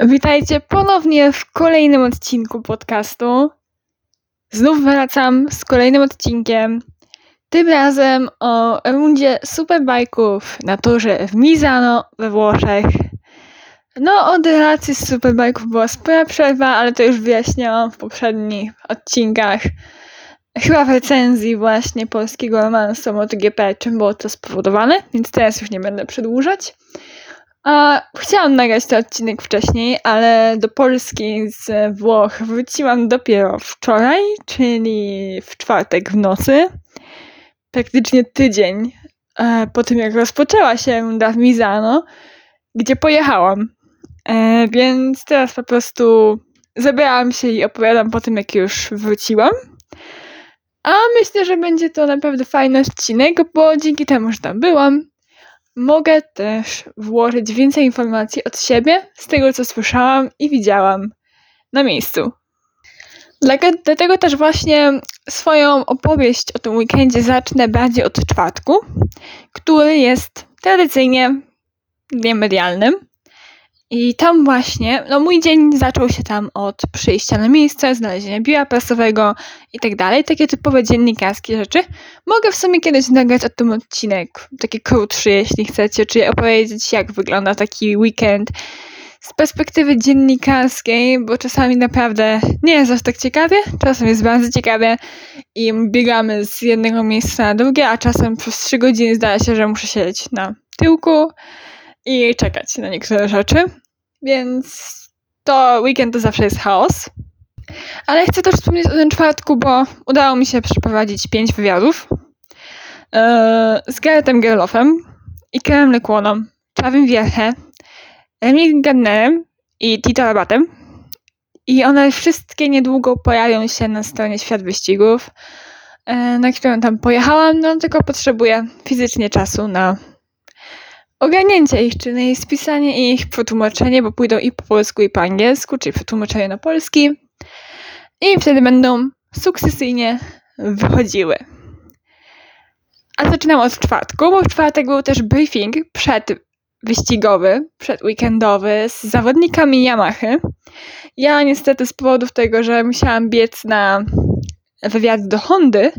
Witajcie ponownie w kolejnym odcinku podcastu. Znów wracam z kolejnym odcinkiem. Tym razem o rundzie superbajków na torze w Misano we Włoszech. No, od relacji z superbajków była spora przerwa, ale to już wyjaśniałam w poprzednich odcinkach. Chyba w recenzji właśnie polskiego romansu MotoGP, czym było to spowodowane, więc teraz już nie będę przedłużać. A chciałam nagrać ten odcinek wcześniej, ale do Polski z Włoch wróciłam dopiero wczoraj, czyli w czwartek w nocy. Praktycznie tydzień e, po tym, jak rozpoczęła się runda w Misano, gdzie pojechałam. E, więc teraz po prostu zebrałam się i opowiadam po tym, jak już wróciłam. A myślę, że będzie to naprawdę fajny odcinek, bo dzięki temu, że tam byłam, mogę też włożyć więcej informacji od siebie, z tego co słyszałam i widziałam na miejscu. Dlatego też właśnie swoją opowieść o tym weekendzie zacznę bardziej od czwartku, który jest tradycyjnie dniem medialnym. I tam właśnie, no mój dzień zaczął się tam od przyjścia na miejsce, znalezienia biura prasowego i tak dalej, takie typowe dziennikarskie rzeczy. Mogę w sumie kiedyś nagrać o tym odcinek, taki krótszy, jeśli chcecie, czyli opowiedzieć, jak wygląda taki weekend z perspektywy dziennikarskiej, bo czasami naprawdę nie jest aż tak ciekawie, czasem jest bardzo ciekawie i biegamy z jednego miejsca na drugie, a czasem przez trzy godziny zdaje się, że muszę siedzieć na tyłku i czekać na niektóre rzeczy więc to weekend to zawsze jest chaos. Ale chcę też wspomnieć o tym czwartku, bo udało mi się przeprowadzić pięć wywiadów yy, z Garethem Gerloffem, Ikerem Lekłoną, Czawim Wierche, Emil Gardnerem i Tito Rabatem. I one wszystkie niedługo pojawią się na stronie Świat Wyścigów, yy, na którą tam pojechałam, no tylko potrzebuję fizycznie czasu na ogarnięcie ich, czyli spisanie ich przetłumaczenie, bo pójdą i po polsku, i po angielsku, czyli przetłumaczenie na polski. I wtedy będą sukcesyjnie wychodziły. A zaczynam od czwartku, bo w czwartek był też briefing przedwyścigowy, przedweekendowy z zawodnikami Yamahy. Ja niestety z powodów tego, że musiałam biec na wywiad do Hondy,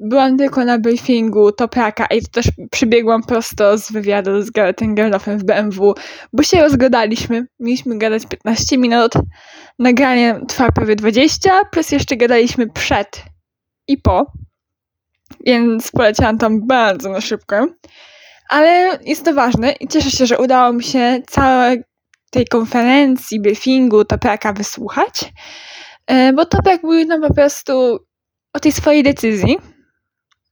byłam tylko na briefingu Topraka i to też przybiegłam prosto z wywiadu z Garethem Gerloffem w BMW, bo się rozgadaliśmy. Mieliśmy gadać 15 minut, nagranie trwa prawie 20, plus jeszcze gadaliśmy przed i po, więc poleciałam tam bardzo na szybko. Ale jest to ważne i cieszę się, że udało mi się całej tej konferencji, briefingu Topraka wysłuchać, e, bo Toprak mówił nam po prostu o tej swojej decyzji,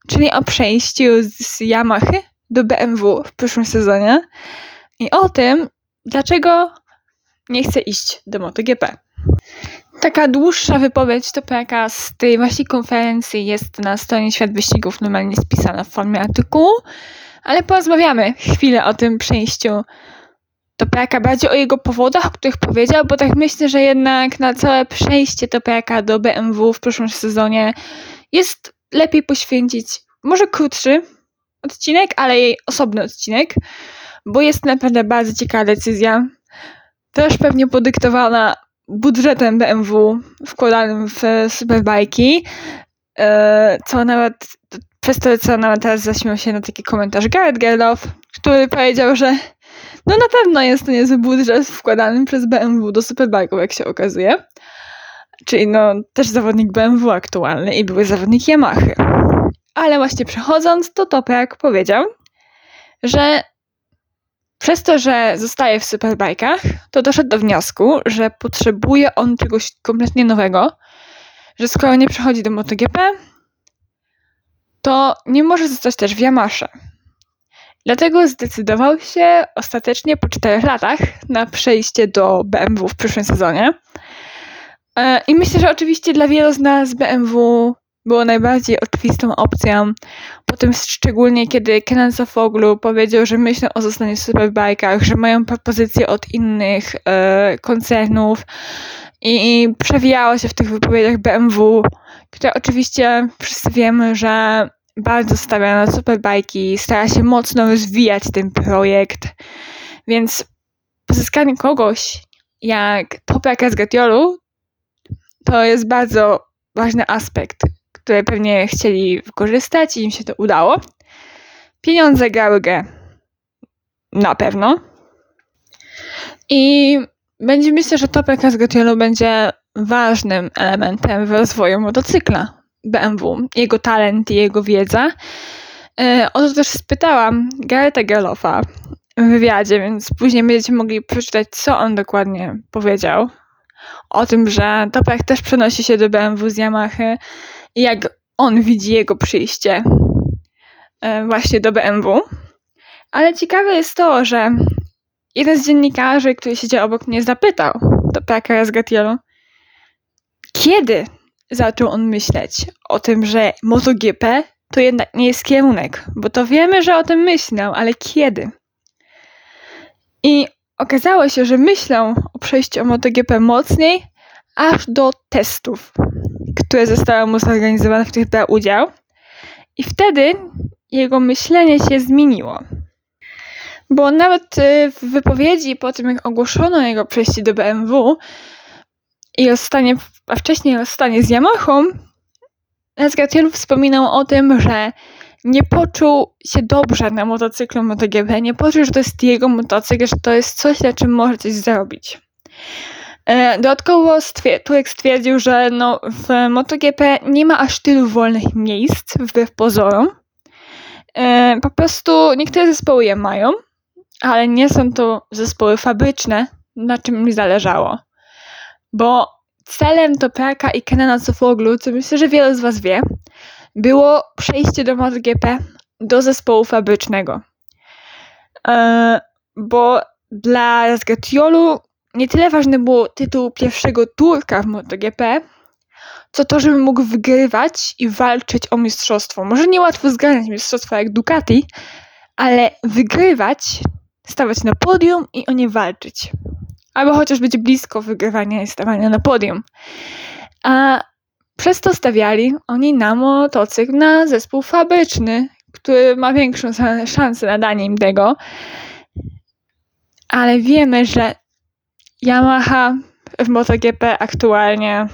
czyli o przejściu z Yamahy do BMW w przyszłym sezonie i o tym, dlaczego nie chce iść do MotoGP. Taka dłuższa wypowiedź Topraka z tej właśnie konferencji jest na stronie Świat Wyścigów normalnie spisana w formie artykułu, ale porozmawiamy chwilę o tym przejściu Topraka, bardziej o jego powodach, o których powiedział, bo tak myślę, że jednak na całe przejście Topraka do BMW w przyszłym sezonie jest lepiej poświęcić może krótszy odcinek, ale jej osobny odcinek, bo jest naprawdę bardzo ciekawa decyzja. Też pewnie podyktowana budżetem BMW wkładanym w superbajki, e, co nawet przez to, co nawet teraz zaśmiał się na taki komentarz Gareth Gerloff, który powiedział, że no na pewno jest to niezły budżet wkładany przez BMW do superbajków, jak się okazuje. Czyli no też zawodnik BMW aktualny i były zawodnik Yamaha. Ale właśnie przechodząc, to Toprak powiedział, że przez to, że zostaje w superbajkach, to doszedł do wniosku, że potrzebuje on czegoś kompletnie nowego, że skoro nie przechodzi do MotoGP, to nie może zostać też w Yamasze. Dlatego zdecydował się ostatecznie po czterech latach na przejście do BMW w przyszłym sezonie. E, I myślę, że oczywiście dla wielu z nas BMW było najbardziej oczywistą opcją. Potem szczególnie kiedy Kenan Sofoglu powiedział, że myślą o zostaniu w Superbike'ach, że mają propozycje od innych e, koncernów i, i przewijało się w tych wypowiedziach BMW, które oczywiście wszyscy wiemy, że bardzo stawia na superbajki, stara się mocno rozwijać ten projekt, więc pozyskanie kogoś jak Topeka z Gatiolu, to jest bardzo ważny aspekt, który pewnie chcieli wykorzystać i im się to udało. Pieniądze grały grę. Na pewno. I będzie myślę, że Topeka z Gatiolu będzie ważnym elementem w rozwoju motocykla BMW. Jego talent i jego wiedza. E, o to też spytałam Gareta Gerloffa w wywiadzie, więc później będziecie mogli przeczytać, co on dokładnie powiedział. O tym, że Topek też przenosi się do BMW z Yamaha i jak on widzi jego przyjście e, właśnie do BMW. Ale ciekawe jest to, że jeden z dziennikarzy, który siedział obok mnie, zapytał Topeka z Gatielu, kiedy zaczął on myśleć o tym, że MotoGP to jednak nie jest kierunek, bo to wiemy, że o tym myślał, ale kiedy? I okazało się, że myślą o przejściu o MotoGP mocniej aż do testów, które zostały mu zorganizowane, w których brał udział. I wtedy jego myślenie się zmieniło. Bo nawet y, w wypowiedzi po tym, jak ogłoszono jego przejście do BMW i rozstanie, a wcześniej rozstanie z Yamahą, Nesgatielu wspominał o tym, że nie poczuł się dobrze na motocyklu MotoGP, nie poczuł, że to jest jego motocykl, że to jest coś, na czym może coś zrobić. E, dodatkowo Turek stwierdził, że no, w MotoGP nie ma aż tylu wolnych miejsc, wbrew pozorom. E, po prostu niektóre zespoły je mają, ale nie są to zespoły fabryczne, na czym mi zależało. Bo celem Topraka i Kenana Sofoglu, co myślę, że wiele z Was wie, było przejście do MotoGP do zespołu fabrycznego. E, bo dla Zgatiolu nie tyle ważny był tytuł pierwszego Turka w MotoGP, co to, żeby mógł wygrywać i walczyć o mistrzostwo. Może nie łatwo zgarniać mistrzostwa jak Ducati, ale wygrywać, stawać na podium i o nie walczyć. Albo chociaż być blisko wygrywania i stawania na podium. A przez to stawiali oni na motocykl na zespół fabryczny, który ma większą szansę na danie im tego. Ale wiemy, że Yamaha w MotoGP aktualnie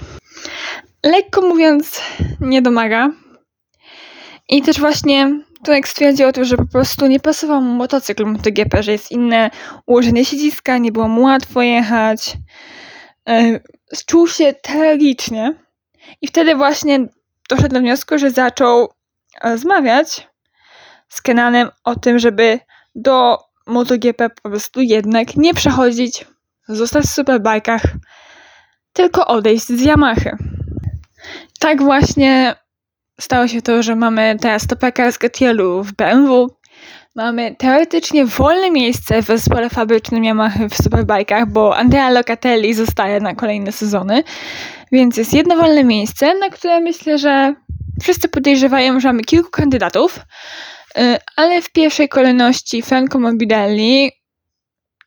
lekko mówiąc nie domaga. I też właśnie Tomek stwierdził o tym, że po prostu nie pasował mu motocykl MotoGP, że jest inne ułożenie siedziska, nie było mu łatwo jechać. E, czuł się tragicznie. I wtedy właśnie doszedł do wniosku, że zaczął rozmawiać z Kenanem o tym, żeby do MotoGP po prostu jednak nie przechodzić, zostać w superbajkach, tylko odejść z Yamahy. Tak właśnie stało się to, że mamy teraz Topeka z Gatielu w BMW, mamy teoretycznie wolne miejsce w zespole fabrycznym Yamaha w Superbike'ach, bo Andrea Locatelli zostaje na kolejne sezony, więc jest jedno wolne miejsce, na które myślę, że wszyscy podejrzewają, że mamy kilku kandydatów, y, ale w pierwszej kolejności Franco Morbidelli,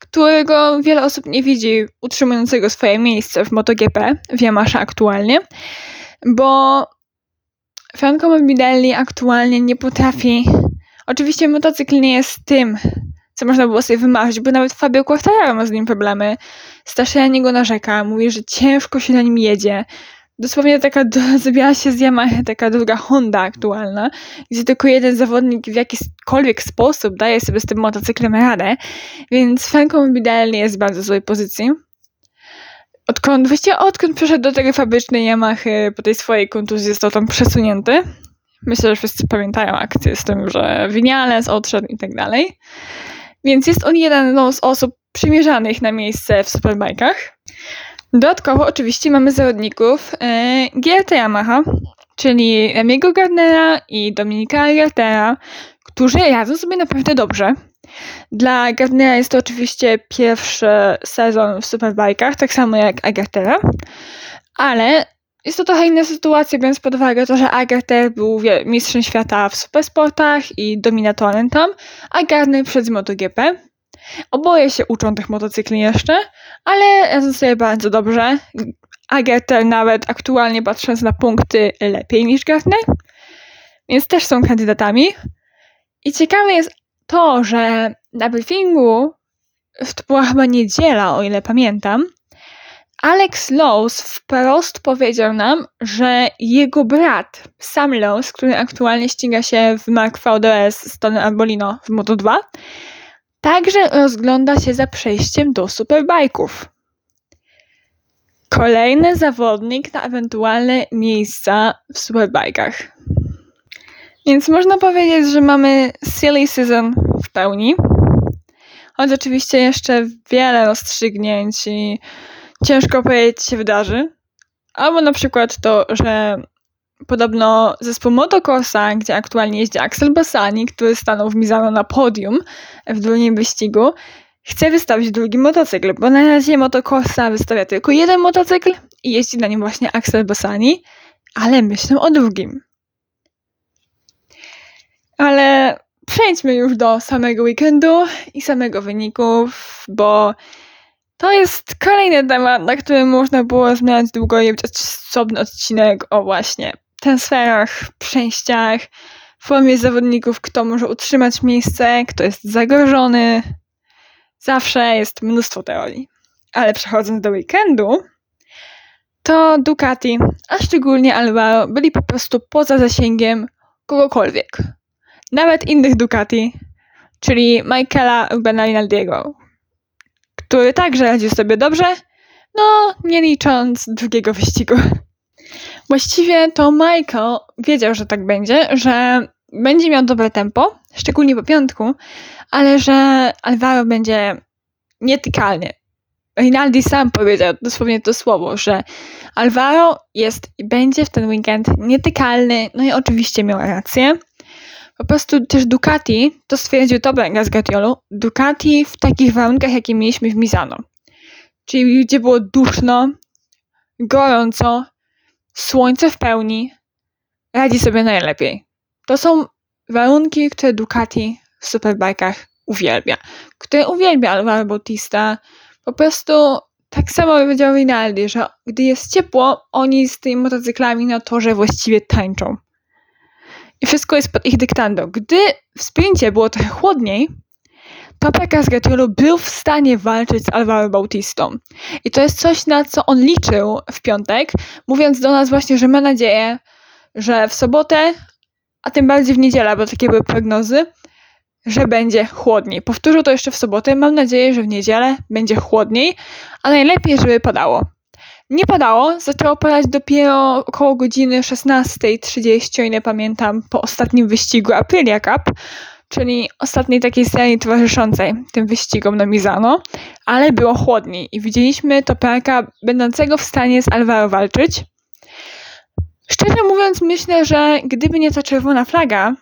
którego wiele osób nie widzi utrzymującego swoje miejsce w MotoGP, w Yamaha aktualnie, bo Franco Morbidelli aktualnie nie potrafi Oczywiście motocykl nie jest tym, co można było sobie wymarzyć, bo nawet Fabio Quartararo ma z nim problemy. Strasznie na niego narzeka, mówi, że ciężko się na nim jedzie. Dosłownie taka zabiła się z Yamaha taka druga Honda aktualna, gdzie tylko jeden zawodnik w jakikolwiek sposób daje sobie z tym motocyklem radę, więc Franco Morbidelli jest w bardzo złej pozycji. Odkąd, właściwie odkąd przeszedł do tej fabrycznej Yamaha po tej swojej kontuzji został tam przesunięty, Myślę, że wszyscy pamiętają akcję z tym, że Winiales odszedł i tak dalej. Więc jest on jeden z osób przymierzanych na miejsce w superbajkach. Dodatkowo oczywiście mamy zawodników e, GRT Yamaha, czyli Remiego Gardnera i Dominika Gartera, którzy radzą sobie naprawdę dobrze. Dla Gardnera jest to oczywiście pierwszy sezon w superbajkach, tak samo jak Agatera, ale jest to trochę inna sytuacja, biorąc pod uwagę to, że Agarter był mistrzem świata w supersportach i dominatorem tam, a Gardner przed MotoGP. Oboje się uczą tych motocykli jeszcze, ale radzą sobie bardzo dobrze. Agerter nawet aktualnie patrząc na punkty lepiej niż Gardner, więc też są kandydatami. I ciekawe jest to, że na briefingu, to była chyba niedziela, o ile pamiętam, Alex Lowe's wprost powiedział nam, że jego brat, Sam Lowe's, który aktualnie ściga się w Mark VDS z Tony Arbolino w Moto2, także rozgląda się za przejściem do superbajków. Kolejny zawodnik na ewentualne miejsca w superbajkach. Więc można powiedzieć, że mamy silly season w pełni. Choć oczywiście jeszcze wiele rozstrzygnięć i ciężko powiedzieć, co się wydarzy. Albo na przykład to, że podobno zespół Motokosa, gdzie aktualnie jeździ Axel Bassani, który stanął w Mizano na podium w drugim wyścigu, chce wystawić drugi motocykl, bo na razie Motokosa wystawia tylko jeden motocykl i jeździ na nim właśnie Axel Bassani, ale myślę o drugim. Ale przejdźmy już do samego weekendu i samego wyników, bo to jest kolejny temat, na którym można było zmieniać długo i osobny odcinek o właśnie transferach, przejściach, formie zawodników, kto może utrzymać miejsce, kto jest zagrożony. Zawsze jest mnóstwo teorii. Ale przechodząc do weekendu, to Ducati, a szczególnie Alvaro, byli po prostu poza zasięgiem kogokolwiek. Nawet innych Ducati, czyli Michaela Benalinaldiego, który także radził sobie dobrze, no nie licząc drugiego wyścigu. Właściwie to Michael wiedział, że tak będzie, że będzie miał dobre tempo, szczególnie po piątku, ale że Alvaro będzie nietykalny. Rinaldi sam powiedział dosłownie to słowo, że Alvaro jest i będzie w ten weekend nietykalny, no i oczywiście miał rację. Po prostu też Ducati, to stwierdził Tomek Gazgatiolu, Ducati w takich warunkach, jakie mieliśmy w Misano, czyli gdzie było duszno, gorąco, słońce w pełni, radzi sobie najlepiej. To są warunki, które Ducati w superbikach uwielbia, które uwielbia Alvaro Bautista. Po prostu tak samo powiedział Rinaldi, że gdy jest ciepło, oni z tymi motocyklami na torze właściwie tańczą. I wszystko jest pod ich dyktando. Gdy w sprincie było trochę chłodniej, to Pekka z był w stanie walczyć z Alvaro Bautistą. I to jest coś, na co on liczył w piątek, mówiąc do nas właśnie, że ma nadzieję, że w sobotę, a tym bardziej w niedzielę, bo takie były prognozy, że będzie chłodniej. Powtórzył to jeszcze w sobotę. Mam nadzieję, że w niedzielę będzie chłodniej, a najlepiej, żeby padało. Nie padało, zaczęło padać dopiero około godziny 16.30, o ile pamiętam, po ostatnim wyścigu Aprilia Cup, czyli ostatniej takiej serii towarzyszącej tym wyścigom na Mizano, ale było chłodniej i widzieliśmy Toparka będącego w stanie z Alvaro walczyć. Szczerze mówiąc, myślę, że gdyby nie ta czerwona flaga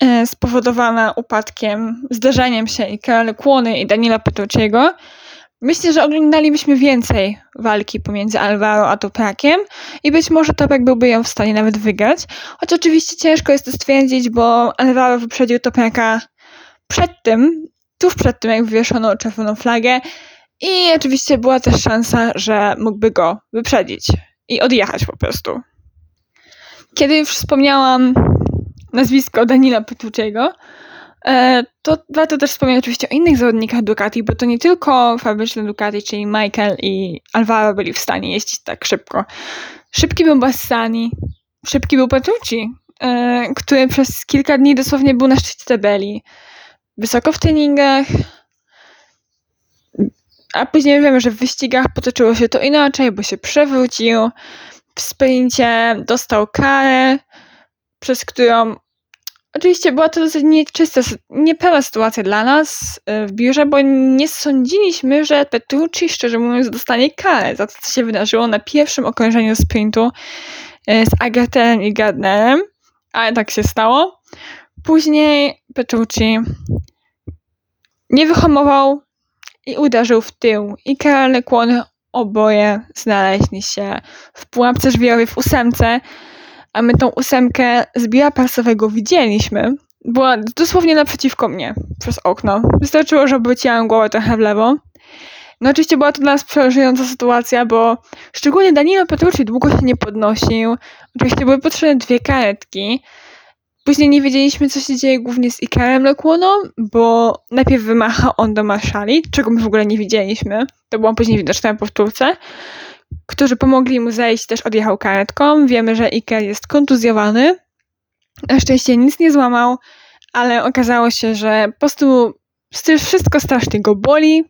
e, spowodowana upadkiem, zderzeniem się i Karol Kłony i Daniela Petrucciego, Myślę, że oglądalibyśmy więcej walki pomiędzy Alvaro a Toprakiem i być może Toprak byłby ją w stanie nawet wygrać. Choć oczywiście ciężko jest to stwierdzić, bo Alvaro wyprzedził Topraka przed tym, tuż przed tym, jak wywieszono czerwoną flagę i oczywiście była też szansa, że mógłby go wyprzedzić i odjechać po prostu. Kiedy już wspomniałam nazwisko Danila Petrucciego, to warto też wspomnieć oczywiście o innych zawodnikach Ducati, bo to nie tylko fabryczne Ducati, czyli Michael i Alvaro byli w stanie jeździć tak szybko. Szybki był Bassani, szybki był Petrucci, e, który przez kilka dni dosłownie był na szczycie tabeli. Wysoko w treningach, a później wiemy, że w wyścigach potoczyło się to inaczej, bo się przewrócił. W sprincie dostał karę, przez którą Oczywiście była to dosyć nieczysta, niepełna sytuacja dla nas e, w biurze, bo nie sądziliśmy, że Petrucci, szczerze mówiąc, dostanie karę za to, co się wydarzyło na pierwszym okrążeniu sprintu e, z Agaterem i Gardnerem, ale tak się stało. Później Petrucci nie wyhamował i uderzył w tył i karalne kłony oboje znaleźli się w pułapce żwirowej w ósemce, a my tą ósemkę z pasowego widzieliśmy. Była dosłownie naprzeciwko mnie, przez okno. Wystarczyło, że obróciłam głowę trochę w lewo. No oczywiście była to dla nas przerażająca sytuacja, bo szczególnie Danilo Petrucci długo się nie podnosił. Oczywiście były potrzebne dwie karetki. Później nie wiedzieliśmy, co się dzieje głównie z Ikarem Lekłoną, bo najpierw wymacha on do Marszali, czego my w ogóle nie widzieliśmy. To było później widoczne na powtórce. Którzy pomogli mu zejść, też odjechał karetką. Wiemy, że Iker jest kontuzjowany. Na szczęście nic nie złamał, ale okazało się, że po prostu wszystko strasznie go boli.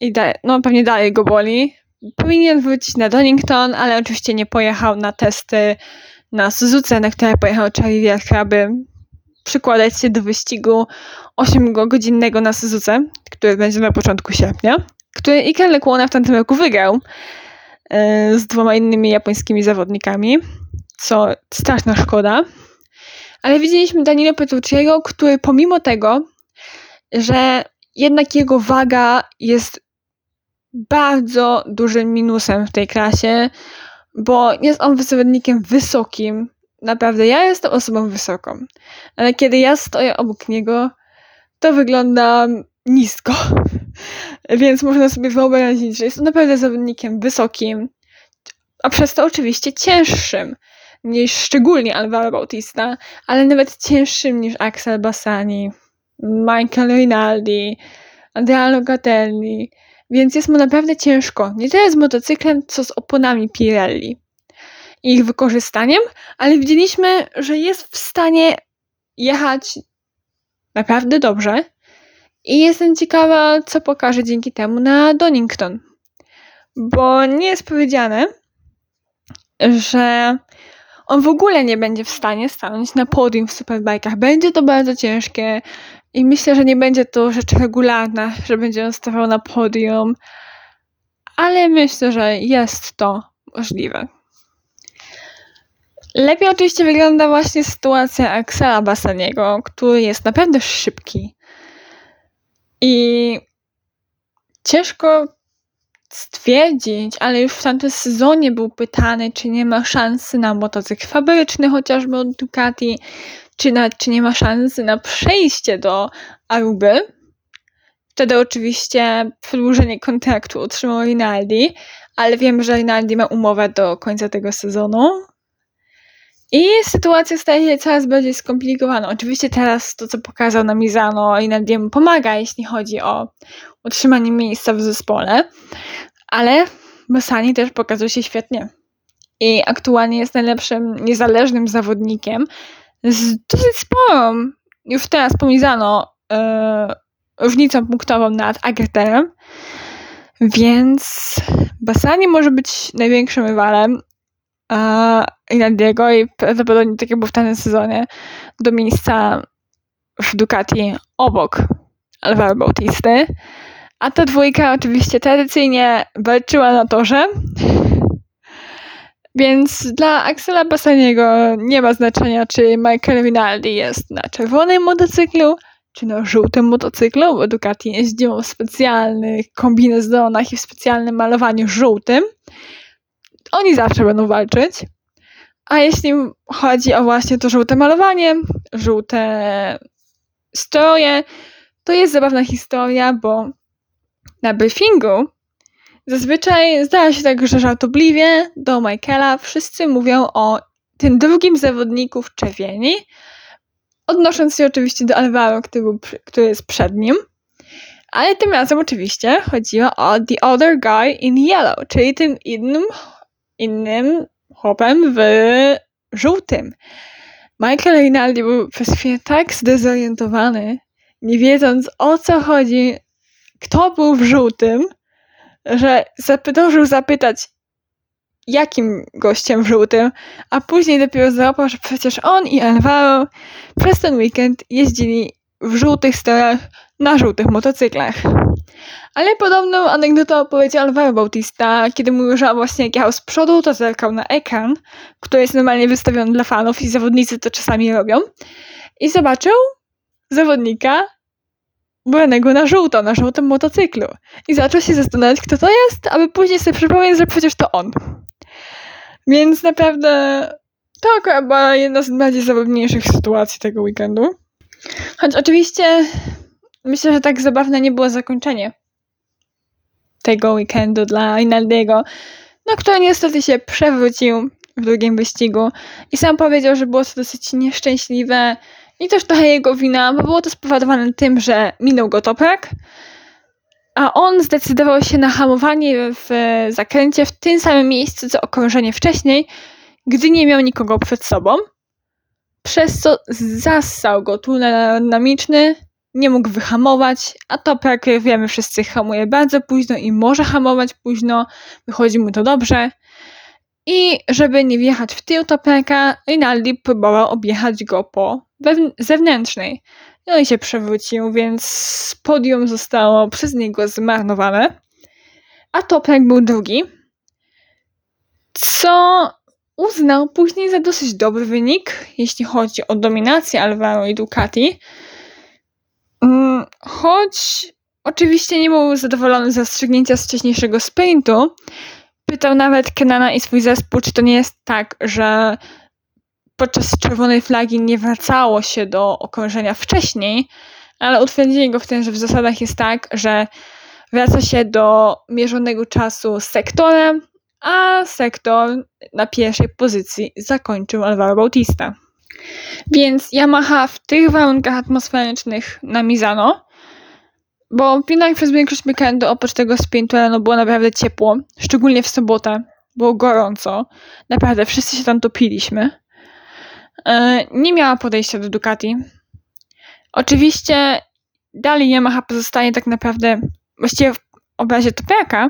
I da- no pewnie dalej go boli. Powinien wrócić na Donington, ale oczywiście nie pojechał na testy na Suzuce, na które pojechał Charlie Wielka, aby przykładać się do wyścigu 8-godzinnego na Suzuce, który będzie na początku sierpnia, który Iker Lekłona w tamtym roku wygrał z dwoma innymi japońskimi zawodnikami, co straszna szkoda. Ale widzieliśmy Danilo Petrucciego, który pomimo tego, że jednak jego waga jest bardzo dużym minusem w tej klasie, bo jest on zawodnikiem wysokim. Naprawdę, ja jestem osobą wysoką, ale kiedy ja stoję obok niego, to wygląda nisko. Więc można sobie wyobrazić, że jest on naprawdę zawodnikiem wysokim, a przez to oczywiście cięższym niż szczególnie Alvaro Bautista, ale nawet cięższym niż Axel Bassani, Michael Rinaldi, Adriano Gatelli, więc jest mu naprawdę ciężko. Nie tyle z motocyklem, co z oponami Pirelli i ich wykorzystaniem, ale widzieliśmy, że jest w stanie jechać naprawdę dobrze. I jestem ciekawa, co pokaże dzięki temu na Donington. Bo nie jest powiedziane, że on w ogóle nie będzie w stanie stanąć na podium w superbajkach. Będzie to bardzo ciężkie i myślę, że nie będzie to rzecz regularna, że będzie on stawał na podium, ale myślę, że jest to możliwe. Lepiej oczywiście wygląda właśnie sytuacja Axela Bassaniego, który jest naprawdę szybki. I ciężko stwierdzić, ale już w tamtym sezonie był pytany, czy nie ma szansy na motocykl fabryczny chociażby od Ducati, czy, na, czy nie ma szansy na przejście do Aruby. Wtedy oczywiście przedłużenie kontraktu otrzymał Rinaldi, ale wiem, że Rinaldi ma umowę do końca tego sezonu. I sytuacja staje się coraz bardziej skomplikowana. Oczywiście teraz to, co pokazał na Mizano, Rinaldiemu pomaga, jeśli chodzi o utrzymanie miejsca w zespole, ale Bassani też pokazał się świetnie. I aktualnie jest najlepszym niezależnym zawodnikiem z dosyć sporą, już teraz pomizano, yy, różnicą punktową nad Agreterem, więc Bassani może być największym rywalem a Inandiego i prawdopodobnie tak jak było w tym sezonie do miejsca w Ducati obok Alvaro Bautisty. A ta dwójka oczywiście tradycyjnie walczyła na torze, więc dla Axela Bassaniego nie ma znaczenia, czy Michael Rinaldi jest na czerwonym motocyklu, czy na żółtym motocyklu, bo Ducati jeździło w specjalnych kombinezonach i w specjalnym malowaniu żółtym. Oni zawsze będą walczyć. A jeśli chodzi o właśnie to żółte malowanie, żółte stroje, to jest zabawna historia, bo na briefingu Zazwyczaj zdarza się tak, że żartobliwie do Michaela wszyscy mówią o tym drugim zawodniku w czerwieni, odnosząc się oczywiście do Alvaro, który, który jest przed nim. Ale tym razem oczywiście chodziło o The Other Guy in Yellow, czyli tym innym, innym chłopem w żółtym. Michael Rinaldi był przez chwilę tak zdezorientowany, nie wiedząc o co chodzi, kto był w żółtym, że zdążył zapytać, jakim gościem w żółtym, a później dopiero załapał, że przecież on i Alvaro przez ten weekend jeździli w żółtych strojach na żółtych motocyklach. Ale podobną anegdotę opowiedział Alvaro Bautista, kiedy mówił, że właśnie jak jechał z przodu, to zerkał na ekran, który jest normalnie wystawiony dla fanów i zawodnicy to czasami robią. I zobaczył zawodnika ubranego na żółto, na żółtym motocyklu. I zaczął się zastanawiać, kto to jest, aby później sobie przypomnieć, że przecież to on. Więc naprawdę to akurat była jedna z bardziej zabawniejszych sytuacji tego weekendu. Choć oczywiście myślę, że tak zabawne nie było zakończenie tego weekendu dla Rinaldiego, no który niestety się przewrócił w drugim wyścigu. I sam powiedział, że było to dosyć nieszczęśliwe i też trochę jego wina, bo było to spowodowane tym, że minął go toprak, a on zdecydował się na hamowanie w zakręcie w tym samym miejscu, co okrążenie wcześniej, gdy nie miał nikogo przed sobą, przez co zassał go tunel aerodynamiczny, nie mógł wyhamować, a Toprak, wiemy wszyscy, hamuje bardzo późno i może hamować późno, wychodzi mu to dobrze. I żeby nie wjechać w tył Topraka, Rinaldi próbował objechać go po zewnętrznej. No i się przewrócił, więc podium zostało przez niego zmarnowane. A Toprak był drugi, co uznał później za dosyć dobry wynik, jeśli chodzi o dominację Alvaro i Ducati. Choć oczywiście nie był zadowolony z rozstrzygnięcia z wcześniejszego sprintu, pytał nawet Kenana i swój zespół, czy to nie jest tak, że podczas czerwonej flagi nie wracało się do okrążenia wcześniej, ale utwierdzili go w tym, że w zasadach jest tak, że wraca się do mierzonego czasu sektorem, a sektor na pierwszej pozycji zakończył Alvaro Bautista. Więc Yamaha w tych warunkach atmosferycznych na Mizano, bo jednak przez większość weekendu oprócz tego sprintu no było naprawdę ciepło, szczególnie w sobotę, było gorąco, naprawdę wszyscy się tam topiliśmy. E, nie miała podejścia do Ducati. Oczywiście dalej Yamaha pozostaje tak naprawdę, właściwie w obrazie Topiaka,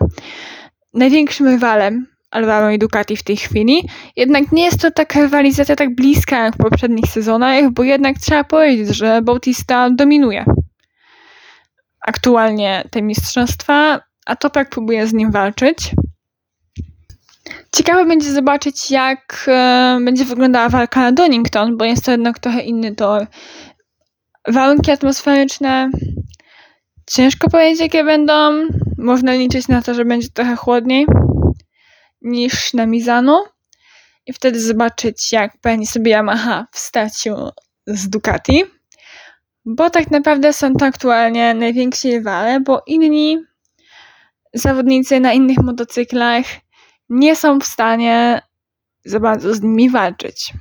największym rywalem Alvaro i Ducati w tej chwili. Jednak nie jest to taka rywalizacja tak bliska jak w poprzednich sezonach, bo jednak trzeba powiedzieć, że Bautista dominuje aktualnie te mistrzostwa, a Toprak próbuje z nim walczyć. Ciekawe będzie zobaczyć, jak e, będzie wyglądała walka na Donington, bo jest to jednak trochę inny tor. Warunki atmosferyczne ciężko powiedzieć, jakie będą. Można liczyć na to, że będzie trochę chłodniej niż na Mizano i wtedy zobaczyć, jak pani sobie Yamaha w z Ducati. Bo tak naprawdę są to aktualnie najwięksi rywale, bo inni zawodnicy na innych motocyklach nie są w stanie za bardzo z nimi walczyć.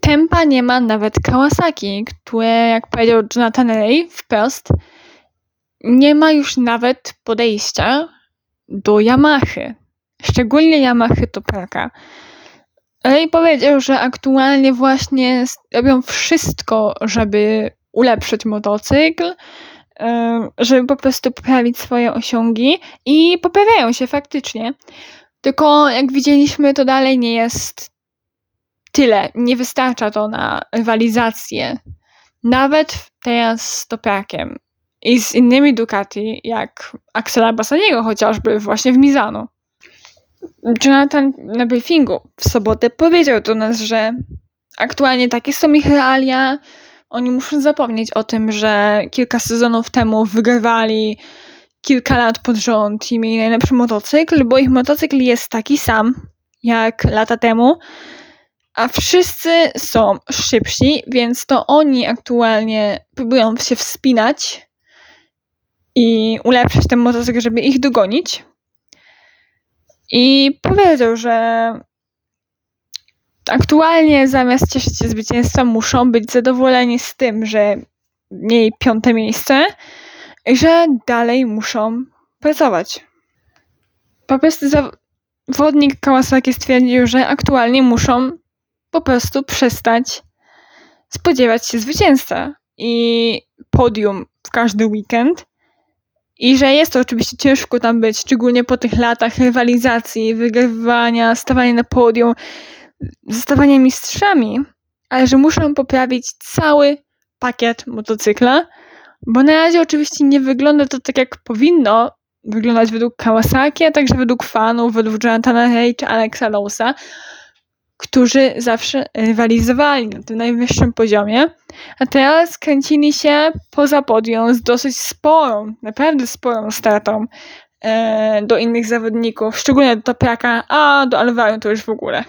Tempa nie ma nawet Kawasaki, które, jak powiedział Jonathan Ray wprost, nie ma już nawet podejścia do Yamahy. Szczególnie Yamaha Topraka. Ray powiedział, że aktualnie właśnie robią wszystko, żeby ulepszyć motocykl, żeby po prostu poprawić swoje osiągi i poprawiają się faktycznie. Tylko jak widzieliśmy, to dalej nie jest tyle. Nie wystarcza to na rywalizację. Nawet teraz z Toprakiem i z innymi Ducati, jak Axela Bassaniego chociażby właśnie w Mizano. Jonathan na briefingu w sobotę powiedział do nas, że aktualnie takie są ich realia. Oni muszą zapomnieć o tym, że kilka sezonów temu wygrywali kilka lat pod rząd i mieli najlepszy motocykl, bo ich motocykl jest taki sam jak lata temu, a wszyscy są szybsi, więc to oni aktualnie próbują się wspinać i ulepszyć ten motocykl, żeby ich dogonić. I powiedział, że aktualnie zamiast cieszyć się zwycięstwem, muszą być zadowoleni z tym, że mieli piąte miejsce i że dalej muszą pracować. Po prostu zawodnik Kawasaki stwierdził, że aktualnie muszą po prostu przestać spodziewać się zwycięstwa i podium w każdy weekend i że jest to oczywiście ciężko tam być, szczególnie po tych latach rywalizacji, wygrywania, stawania na podium, zostawania mistrzami, ale że muszą poprawić cały pakiet motocykla, bo na razie oczywiście nie wygląda to tak, jak powinno wyglądać według Kawasaki, a także według fanów, według Jonathana czy Alexa Lowsa, którzy zawsze rywalizowali na tym najwyższym poziomie, a teraz kręcili się poza podium z dosyć sporą, naprawdę sporą stratą e, do innych zawodników, szczególnie do Topiaka, a do Alvaro to już w ogóle.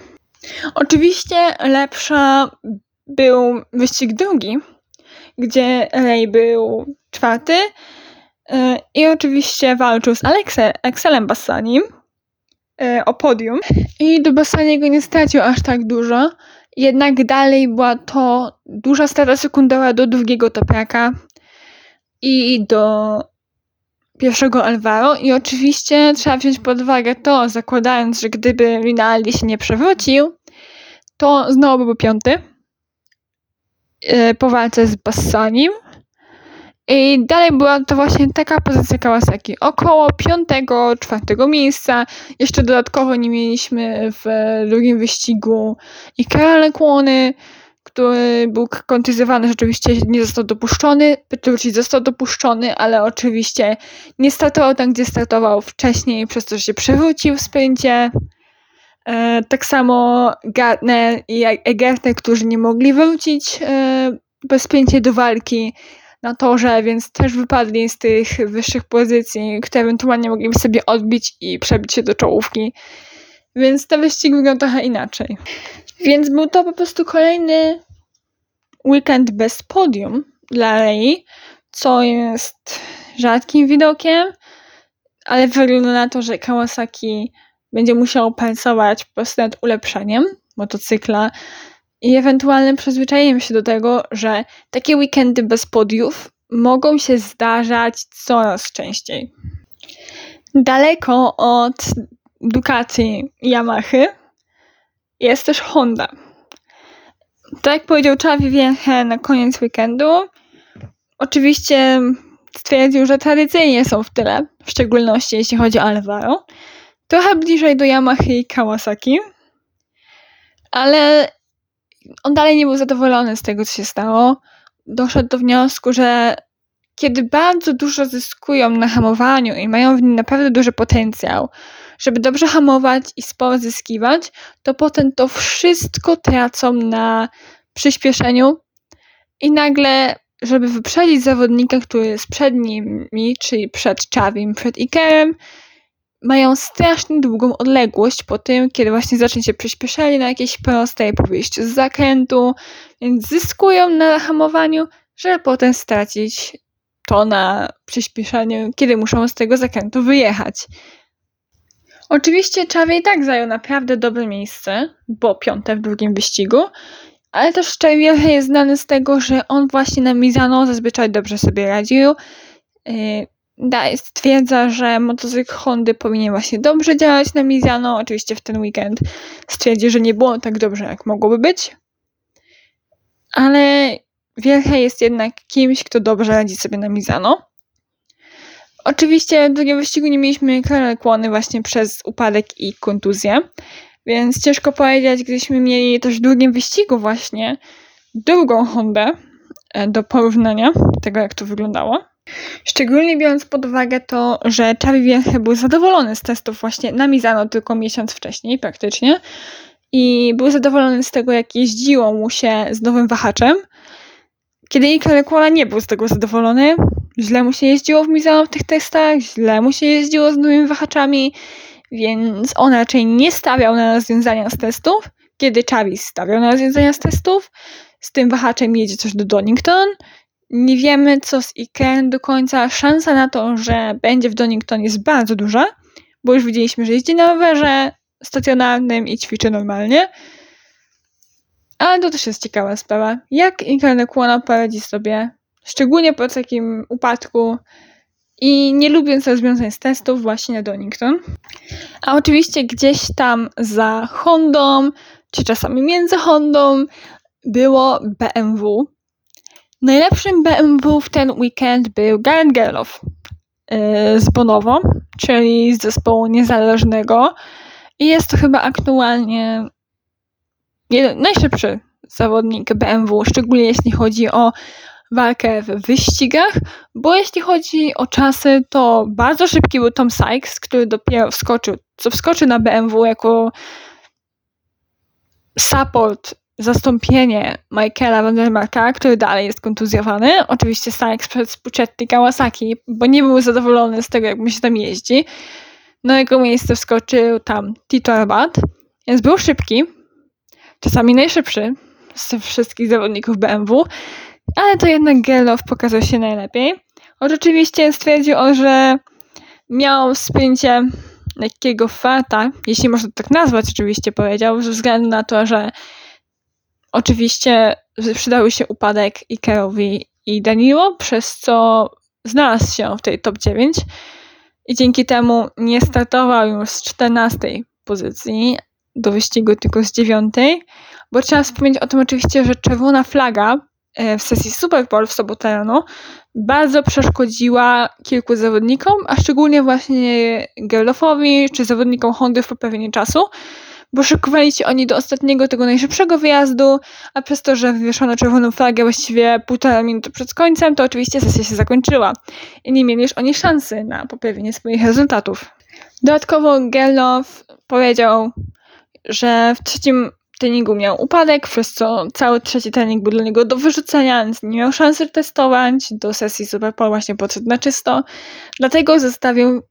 Oczywiście lepsza był wyścig drugi, gdzie Ray był czwarty e, i oczywiście walczył z Alexe, Excelem Bassanim, e, o podium i do Bassaniego nie stracił aż tak dużo, jednak dalej była to duża strata sekundowa do drugiego topiaka i do pierwszego Alvaro i oczywiście trzeba wziąć pod uwagę to, zakładając, że gdyby Rinaldi się nie przewrócił, to znowu byłby piąty e, po walce z Bassanim. I dalej była to właśnie taka pozycja Kawasaki. Około piątego, czwartego miejsca. Jeszcze dodatkowo nie mieliśmy w drugim wyścigu Ikea Kłony, który był kontuzjowany, rzeczywiście nie został dopuszczony. Petrucci został dopuszczony, ale oczywiście nie startował tam, gdzie startował wcześniej, przez to, że się przewrócił w spędzie. E, tak samo Gartner i Egerte, którzy nie mogli wrócić e, bezpięcie do walki na torze, więc też wypadli z tych wyższych pozycji, które ewentualnie mogliby sobie odbić i przebić się do czołówki. Więc ten wyścig wygląda trochę inaczej. Więc był to po prostu kolejny weekend bez podium dla Rei, co jest rzadkim widokiem, ale wygląda na to, że Kawasaki będzie musiał pracować po prostu nad ulepszeniem motocykla i ewentualnym przyzwyczajeniem się do tego, że takie weekendy bez podiów mogą się zdarzać coraz częściej. Daleko od Ducati i Yamahy jest też Honda. Tak jak powiedział Xavi Wieche na koniec weekendu, oczywiście stwierdził, że tradycyjnie są w tyle, w szczególności jeśli chodzi o Alvaro. Trochę bliżej do Yamaha i Kawasaki, ale on dalej nie był zadowolony z tego, co się stało. Doszedł do wniosku, że kiedy bardzo dużo zyskują na hamowaniu i mają w nim naprawdę duży potencjał, żeby dobrze hamować i sporo zyskiwać, to potem to wszystko tracą na przyspieszeniu i nagle, żeby wyprzedzić zawodnika, który jest przed nimi, czyli przed Czawim, przed Ikerem, mają strasznie długą odległość po tym, kiedy właśnie zacznie się przyspieszenie na jakiejś prostej po wyjściu z zakrętu, więc zyskują na hamowaniu, żeby potem stracić to na przyspieszeniu, kiedy muszą z tego zakrętu wyjechać. Oczywiście Czawie i tak zajął naprawdę dobre miejsce, bo piąte w drugim wyścigu, ale też Czawie jest znany z tego, że on właśnie na Mizano zazwyczaj dobrze sobie radził. Stwierdza, że motocykl Hondy powinien właśnie dobrze działać na Mizano. Oczywiście w ten weekend stwierdzi, że nie było tak dobrze, jak mogłoby być. Ale Wielche jest jednak kimś, kto dobrze radzi sobie na Mizano. Oczywiście w drugim wyścigu nie mieliśmy kłony właśnie przez upadek i kontuzję, więc ciężko powiedzieć, gdyśmy mieli też w drugim wyścigu właśnie drugą Hondę e, do porównania tego, jak to wyglądało. Szczególnie biorąc pod uwagę to, że Chavi Wielche był zadowolony z testów właśnie na Mizano tylko miesiąc wcześniej praktycznie i był zadowolony z tego, jak jeździło mu się z nowym wahaczem, kiedy Iker nie był z tego zadowolony, źle mu się jeździło w Mizano w tych testach, źle mu się jeździło z nowymi wahaczami, więc on raczej nie stawiał na rozwiązania z testów, kiedy Chavis stawiał na rozwiązania z testów. Z tym wahaczem jedzie coś do Donington. Nie wiemy, co z Iker do końca. Szansa na to, że będzie w Donington jest bardzo duża, bo już widzieliśmy, że jeździ na rowerze stacjonarnym i ćwiczy normalnie. Ale to też jest ciekawa sprawa. Jak Inkarnekłona poradzi sobie, szczególnie po takim upadku i nie lubiąc rozwiązań z testów właśnie na Donington. A oczywiście gdzieś tam za Hondą, czy czasami między Hondą, było BMW. Najlepszym BMW w ten weekend był Gareth Gerloff yy, z Bonowo, czyli z zespołu niezależnego. I jest to chyba aktualnie najszybszy zawodnik BMW, szczególnie jeśli chodzi o walkę w wyścigach, bo jeśli chodzi o czasy, to bardzo szybki był Tom Sykes, który dopiero wskoczył, co wskoczył na BMW jako support, zastąpienie Michaela Vandermarka, który dalej jest kontuzjowany. Oczywiście Sykes przed Puccetti Kawasaki, bo nie był zadowolony z tego, jak mu się tam jeździ. Na jego miejsce wskoczył tam Tito Rabat, więc był szybki, czasami najszybszy z wszystkich zawodników BMW, ale to jednak Gelow pokazał się najlepiej. On rzeczywiście stwierdził, że miał spięcie lekkiego farta, jeśli można tak nazwać, oczywiście powiedział, ze względu na to, że oczywiście przydały się upadek Ikerowi i Danilo, przez co znalazł się w tej top 9 i dzięki temu nie startował już z 14 pozycji do wyścigu, tylko z 9, bo trzeba wspomnieć o tym oczywiście, że czerwona flaga e, w sesji Super Bowl w sobotę rano bardzo przeszkodziła kilku zawodnikom, a szczególnie właśnie Gerlofowi czy zawodnikom Hondy w poprawieniu czasu, bo szykowali się oni do ostatniego, tego najszybszego wyjazdu, a przez to, że wywieszono czerwoną flagę właściwie półtora minuty przed końcem, to oczywiście sesja się zakończyła i nie mieli już oni szansy na poprawienie swoich rezultatów. Dodatkowo Gerlof powiedział, że w trzecim treningu miał upadek, przez co cały trzeci trening był dla niego do wyrzucenia, więc nie miał szansy testować. Do sesji Superpole właśnie podszedł na czysto. Dlatego zostawił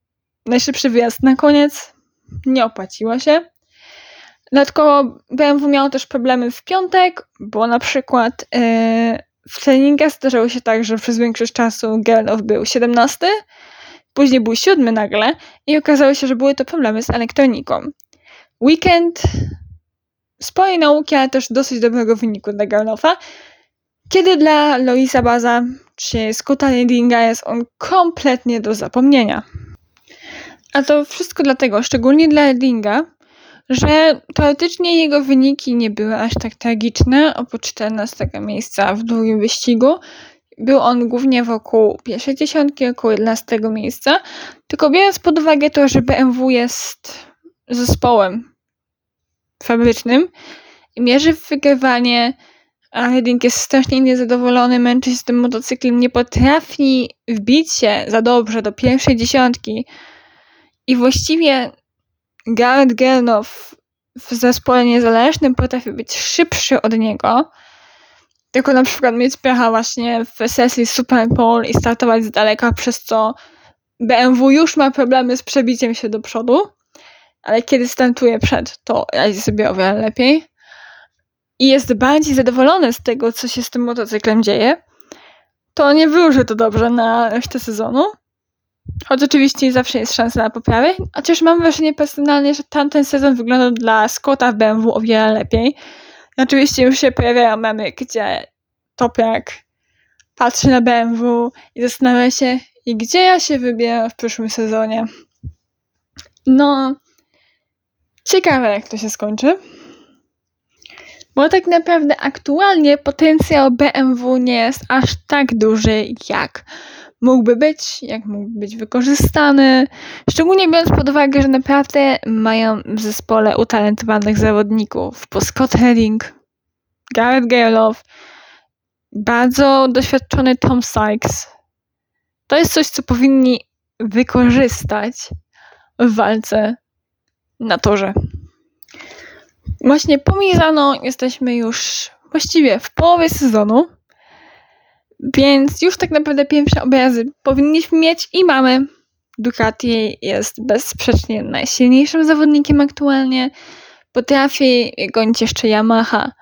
najszybszy wyjazd na koniec. Nie opłaciło się. Dodatkowo BMW miał też problemy w piątek, bo na przykład yy, w treningach zdarzało się tak, że przez większość czasu Gerlof był 17, później był 7 nagle i okazało się, że były to problemy z elektroniką. Weekend swojej nauki, ale też dosyć dobrego wyniku dla Garnofa, kiedy dla Loisa Baza czy Scotta Reddinga jest on kompletnie do zapomnienia. A to wszystko dlatego, szczególnie dla Reddinga, że teoretycznie jego wyniki nie były aż tak tragiczne, oprócz 14 miejsca w drugim wyścigu. Był on głównie wokół pierwszej dziesiątki, około 11 miejsca, tylko biorąc pod uwagę to, że BMW jest zespołem fabrycznym i mierzy w wygrywanie, a Redding jest strasznie niezadowolony, męczy się z tym motocyklem, nie potrafi wbić się za dobrze do pierwszej dziesiątki i właściwie Garrett Gernow w zespole niezależnym potrafi być szybszy od niego, tylko na przykład mieć pecha właśnie w sesji Super Bowl i startować z daleka, przez co BMW już ma problemy z przebiciem się do przodu. Ale kiedy startuje przed, to radzi sobie o wiele lepiej. I jest bardziej zadowolony z tego, co się z tym motocyklem dzieje, to nie wróży to dobrze na resztę sezonu. Choć oczywiście zawsze jest szansa na poprawę, chociaż mam wrażenie personalnie, że tamten sezon wyglądał dla Scotta w BMW o wiele lepiej. Oczywiście już się pojawiają memy, gdzie Topiak patrzy na BMW i zastanawia się, i gdzie ja się wybieram w przyszłym sezonie. No, Ciekawe, jak to się skończy. Bo tak naprawdę aktualnie potencjał BMW nie jest aż tak duży, jak mógłby być, jak mógłby być wykorzystany. Szczególnie biorąc pod uwagę, że naprawdę mają w zespole utalentowanych zawodników. Po Scott Heading, Garrett Gerloff, bardzo doświadczony Tom Sykes. To jest coś, co powinni wykorzystać w walce na torze. Właśnie po Mizano jesteśmy już właściwie w połowie sezonu, więc już tak naprawdę pierwsze obrazy powinniśmy mieć i mamy. Ducati jest bezsprzecznie najsilniejszym zawodnikiem aktualnie. Potrafi gonić jeszcze Yamaha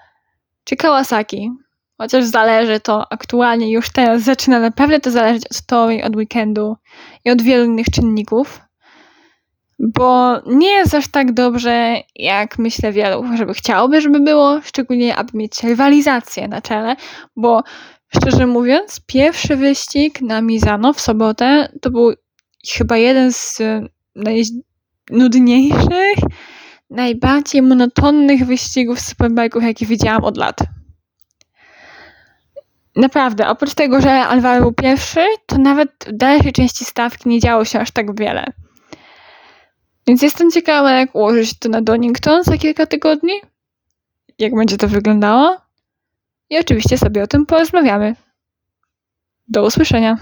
czy Kawasaki. Chociaż zależy to aktualnie, już teraz zaczyna naprawdę to zależeć od tory, od weekendu i od wielu innych czynników bo nie jest aż tak dobrze, jak myślę wielu, żeby chciałoby, żeby było, szczególnie aby mieć rywalizację na czele, bo szczerze mówiąc, pierwszy wyścig na Mizano w sobotę to był chyba jeden z najnudniejszych, najbardziej monotonnych wyścigów superbike'ów, jakie widziałam od lat. Naprawdę, oprócz tego, że Alvaro był pierwszy, to nawet w dalszej części stawki nie działo się aż tak wiele. Więc jestem ciekawa, jak ułożyć to na Donington za kilka tygodni, jak będzie to wyglądało i oczywiście sobie o tym porozmawiamy. Do usłyszenia.